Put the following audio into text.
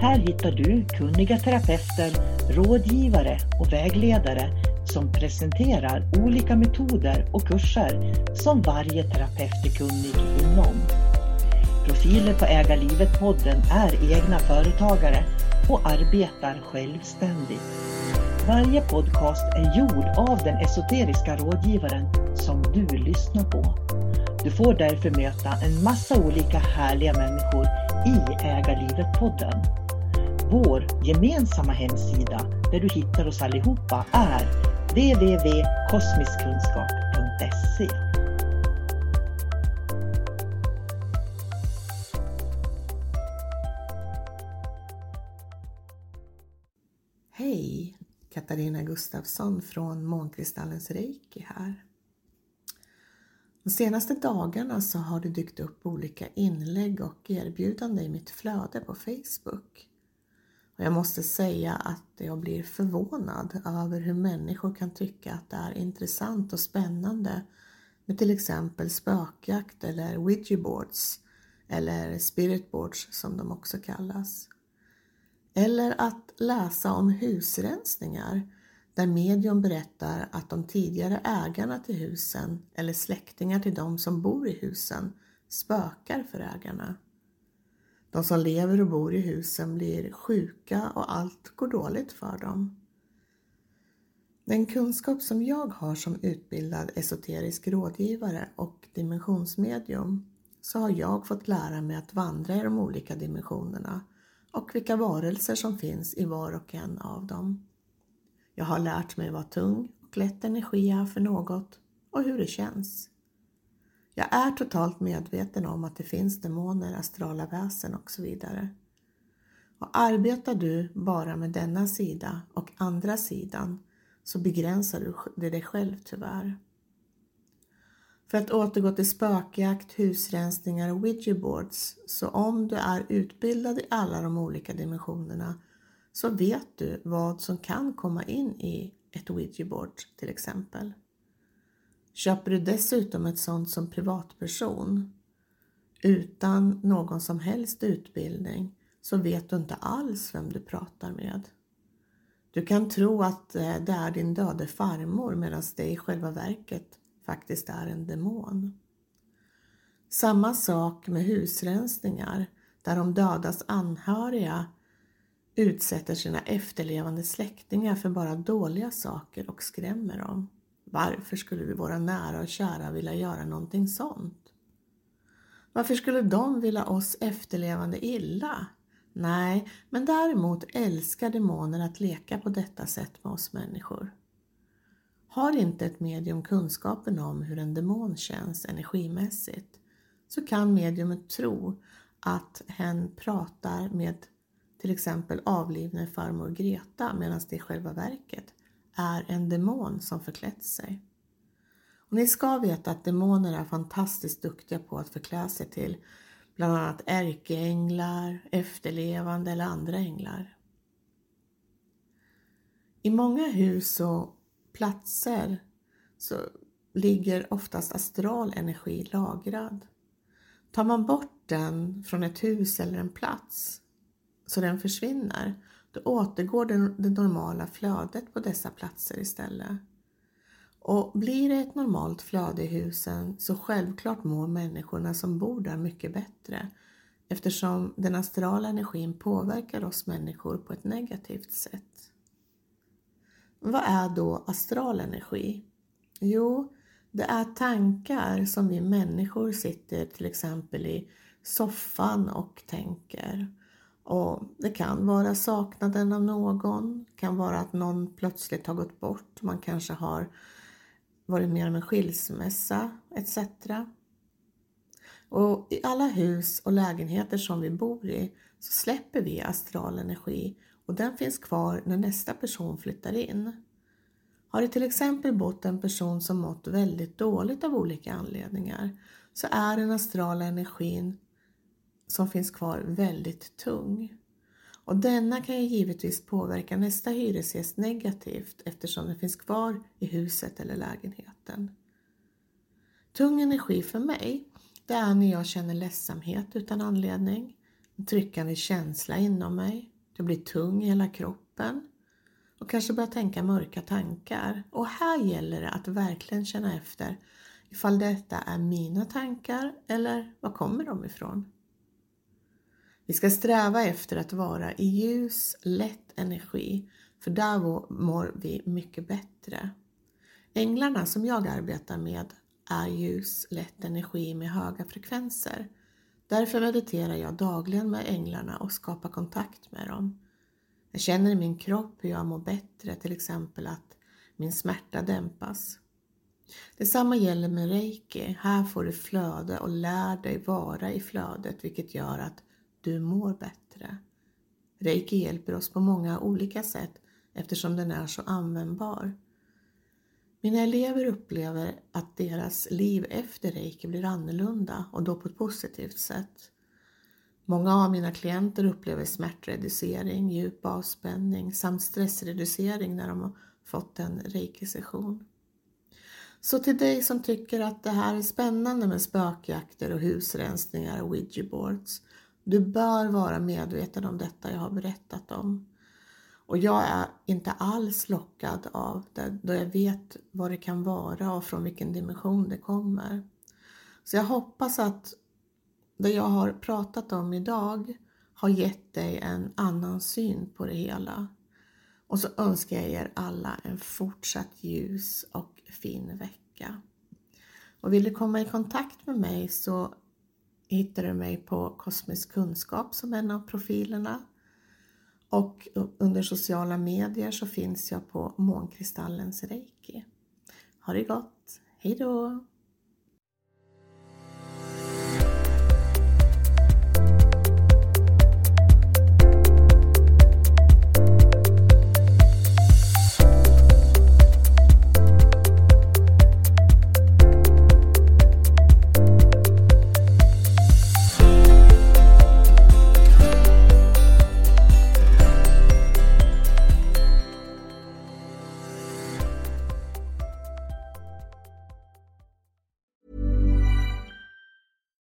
Här hittar du kunniga terapeuter, rådgivare och vägledare som presenterar olika metoder och kurser som varje terapeut är kunnig inom. Profiler på Äga livet-podden är egna företagare och arbetar självständigt. Varje podcast är gjord av den esoteriska rådgivaren som du lyssnar på. Du får därför möta en massa olika härliga människor i Ägarlivet podden. Vår gemensamma hemsida där du hittar oss allihopa är www.kosmiskkunskap.se Hej! Katarina Gustafsson från Månkristallens Reiki här. De senaste dagarna så har det dykt upp olika inlägg och erbjudanden i mitt flöde på Facebook. Och jag måste säga att jag blir förvånad över hur människor kan tycka att det är intressant och spännande med till exempel spökjakt eller Ouija boards eller spirit boards som de också kallas. Eller att läsa om husrensningar där medium berättar att de tidigare ägarna till husen eller släktingar till de som bor i husen spökar för ägarna. De som lever och bor i husen blir sjuka och allt går dåligt för dem. Den kunskap som jag har som utbildad esoterisk rådgivare och dimensionsmedium så har jag fått lära mig att vandra i de olika dimensionerna och vilka varelser som finns i var och en av dem. Jag har lärt mig vad tung och lätt energi är för något och hur det känns. Jag är totalt medveten om att det finns demoner, astrala väsen och så vidare. Och arbetar du bara med denna sida och andra sidan så begränsar du dig själv tyvärr. För att återgå till spökjakt, husrensningar och ouijaboards, så om du är utbildad i alla de olika dimensionerna så vet du vad som kan komma in i ett Ouija board till exempel. Köper du dessutom ett sånt som privatperson utan någon som helst utbildning så vet du inte alls vem du pratar med. Du kan tro att eh, det är din döde farmor medan det i själva verket faktiskt är en demon. Samma sak med husrensningar där de dödas anhöriga utsätter sina efterlevande släktingar för bara dåliga saker och skrämmer dem. Varför skulle vi våra nära och kära vilja göra någonting sånt? Varför skulle de vilja oss efterlevande illa? Nej, men däremot älskar demoner att leka på detta sätt med oss människor. Har inte ett medium kunskapen om hur en demon känns energimässigt så kan mediumet tro att hen pratar med till exempel avlidne farmor Greta medan det i själva verket är en demon som förklätt sig. Och ni ska veta att demoner är fantastiskt duktiga på att förklä sig till bland annat ärkeänglar, efterlevande eller andra änglar. I många hus och platser så ligger oftast astral energi lagrad. Tar man bort den från ett hus eller en plats så den försvinner, då återgår det, normala flödet på dessa platser istället. Och blir det ett normalt flöde i husen så självklart mår människorna som bor där mycket bättre eftersom den astrala energin påverkar oss människor på ett negativt sätt. Vad är då astral energi? Jo, det är tankar som vi människor sitter till exempel i soffan och tänker. Och Det kan vara saknaden av någon, det kan vara att någon plötsligt har gått bort, man kanske har varit med om en skilsmässa etc. Och I alla hus och lägenheter som vi bor i så släpper vi astral energi och den finns kvar när nästa person flyttar in. Har det till exempel bott en person som mått väldigt dåligt av olika anledningar så är den astrala energin som finns kvar väldigt tung. Och denna kan ju givetvis påverka nästa hyresgäst negativt eftersom den finns kvar i huset eller lägenheten. Tung energi för mig, det är när jag känner ledsamhet utan anledning, en tryckande känsla inom mig, jag blir tung i hela kroppen och kanske börjar tänka mörka tankar. Och här gäller det att verkligen känna efter ifall detta är mina tankar eller var kommer de ifrån? Vi ska sträva efter att vara i ljus, lätt energi, för där mår vi mycket bättre. Änglarna som jag arbetar med är ljus, lätt energi med höga frekvenser. Därför mediterar jag dagligen med änglarna och skapar kontakt med dem. Jag känner i min kropp hur jag mår bättre, till exempel att min smärta dämpas. Detsamma gäller med reiki. Här får du flöde och lär dig vara i flödet vilket gör att du mår bättre. Reiki hjälper oss på många olika sätt eftersom den är så användbar. Mina elever upplever att deras liv efter reiki blir annorlunda och då på ett positivt sätt. Många av mina klienter upplever smärtreducering, djup avspänning samt stressreducering när de har fått en reiki-session. Så till dig som tycker att det här är spännande med spökjakter och husrensningar och ouija-boards du bör vara medveten om detta jag har berättat om. Och jag är inte alls lockad av det då jag vet vad det kan vara och från vilken dimension det kommer. Så jag hoppas att det jag har pratat om idag har gett dig en annan syn på det hela. Och så önskar jag er alla en fortsatt ljus och fin vecka. Och vill du komma i kontakt med mig så hittar du mig på Kosmisk kunskap som en av profilerna. Och under sociala medier så finns jag på Månkristallens Reiki. Ha det gott! Hejdå!